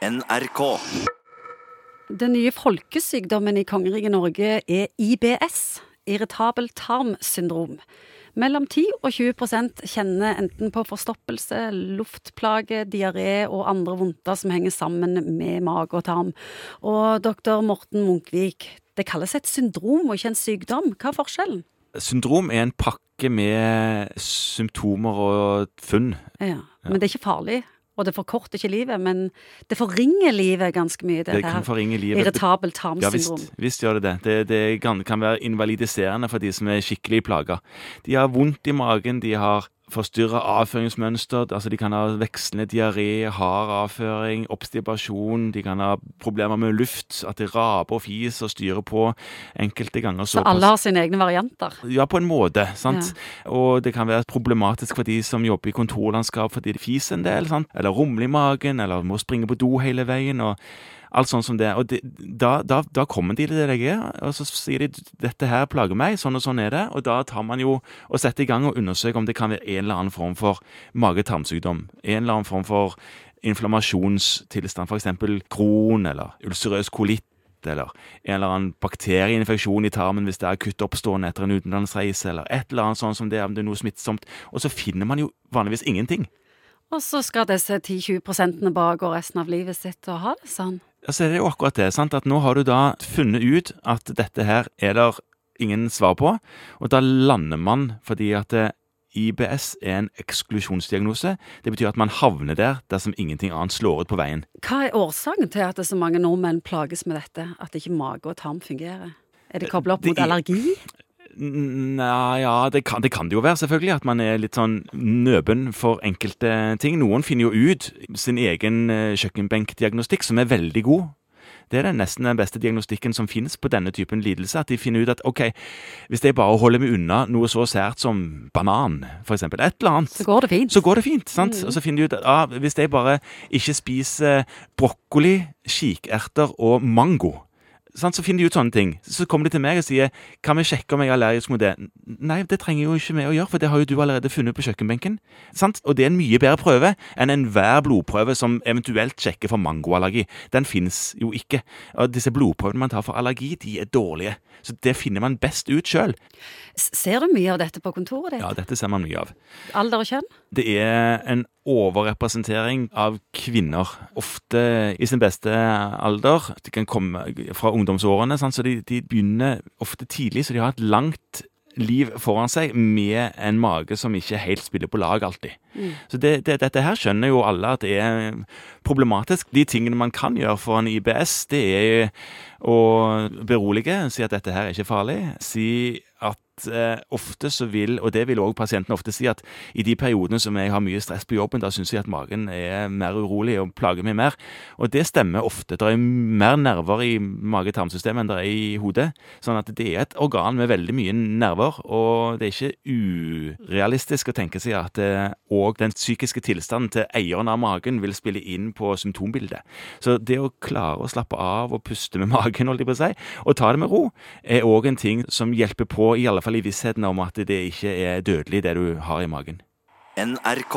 NRK. Den nye folkesykdommen i kongeriket Norge er IBS, irritabel tarmsyndrom. Mellom 10 og 20% kjenner enten på forstoppelse, luftplage, diaré og andre vondter som henger sammen med mage og tarm. Og doktor Morten Munkvik, det kalles et syndrom og ikke en sykdom. Hva er forskjellen? Syndrom er en pakke med symptomer og funn. Ja, Men det er ikke farlig, og det forkorter ikke livet, men det forringer livet ganske mye. Det kan forringe livet. Irritabelt Ja tarmsyndrom. visst, visst gjør det det. Det, det kan, kan være invalidiserende for de som er skikkelig plaga. De har vondt i magen, de har forstyrra avføringsmønster, altså de kan ha vekslende diaré, hard avføring, obstipasjon, de kan ha problemer med luft, at de raper og fiser og styrer på enkelte ganger. Så alle har sine egne varianter. Ja, på en måte. sant? Og det kan være problematisk for de som jobber i kontorlandskap fordi de fiser en del, sant? eller rumler i magen, eller må springe på do hele veien. og Alt sånn som det. Og de, da, da, da kommer de til lege, og så sier de dette her plager meg, sånn og sånn er det. Og da tar man jo og setter i gang og undersøker om det kan være en eller annen form for mage-tarmsykdom. En eller annen form for inflammasjonstilstand, f.eks. kron eller ulcerøs kolitt. Eller en eller annen bakterieinfeksjon i tarmen hvis det er akutt oppstående etter en utenlandsreise, eller et eller annet sånt som det, om det er noe smittsomt. Og så finner man jo vanligvis ingenting. Og så skal disse 10-20 bare gå resten av livet sitt og ha det sånn. Ja, så er det jo akkurat det, sant? at nå har du da funnet ut at dette her er der ingen svar på, og da lander man fordi at eh, IBS er en eksklusjonsdiagnose. Det betyr at man havner der dersom ingenting annet slår ut på veien. Hva er årsaken til at så mange nordmenn plages med dette, at ikke mage og tarm fungerer? Er det koblet opp mot er- allergi? Nei, ja, det kan, det kan det jo være, selvfølgelig. At man er litt sånn nøben for enkelte ting. Noen finner jo ut sin egen eh, kjøkkenbenkdiagnostikk, som er veldig god. Det er den nesten den beste diagnostikken som finnes på denne typen lidelse. At de finner ut at ok, hvis jeg bare holder meg unna noe så sært som banan, eksempel, et eller annet, Så går det fint. så går det fint. sant? Og så finner de ut at ah, hvis jeg bare ikke spiser brokkoli, kikerter og mango, sant? så finner de ut sånne ting. Så kommer de til meg og sier kan vi sjekke om jeg er allergisk mot det? Nei, det trenger jo ikke vi å gjøre, for det har jo du allerede funnet på kjøkkenbenken. Sant? Og det er en mye bedre prøve enn enhver blodprøve som eventuelt sjekker for mangoallergi. Den fins jo ikke. Og disse blodprøvene man tar for allergi, de er dårlige. Så det finner man best ut sjøl. Ser du mye av dette på kontoret ditt? Ja, dette ser man mye av. Alder og kjønn? Det er en overrepresentering av kvinner. Ofte i sin beste alder. De kan komme fra ungdomsårene, sant? så de, de begynner ofte tidlig, så de har et langt liv foran seg med en mage som ikke helt spiller på lag alltid. Så det, det, dette her skjønner jo alle at det er problematisk. De tingene man kan gjøre for en IBS, det er å berolige, si at dette her er ikke farlig. Si at eh, ofte så vil, og det vil òg pasienten ofte si, at i de periodene som jeg har mye stress på jobben, da syns jeg at magen er mer urolig og plager meg mer. Og det stemmer ofte. Det er mer nerver i mage-tarmsystemet enn det er i hodet. Sånn at det er et organ med veldig mye nerver, og det er ikke urealistisk å tenke seg at òg den psykiske tilstanden til eieren av magen vil spille inn på symptombildet. Så det å klare å slappe av og puste med magen, holdt jeg på å si, og ta det med ro, er òg en ting som hjelper på, i alle fall i vissheten om at det ikke er dødelig, det du har i magen. NRK.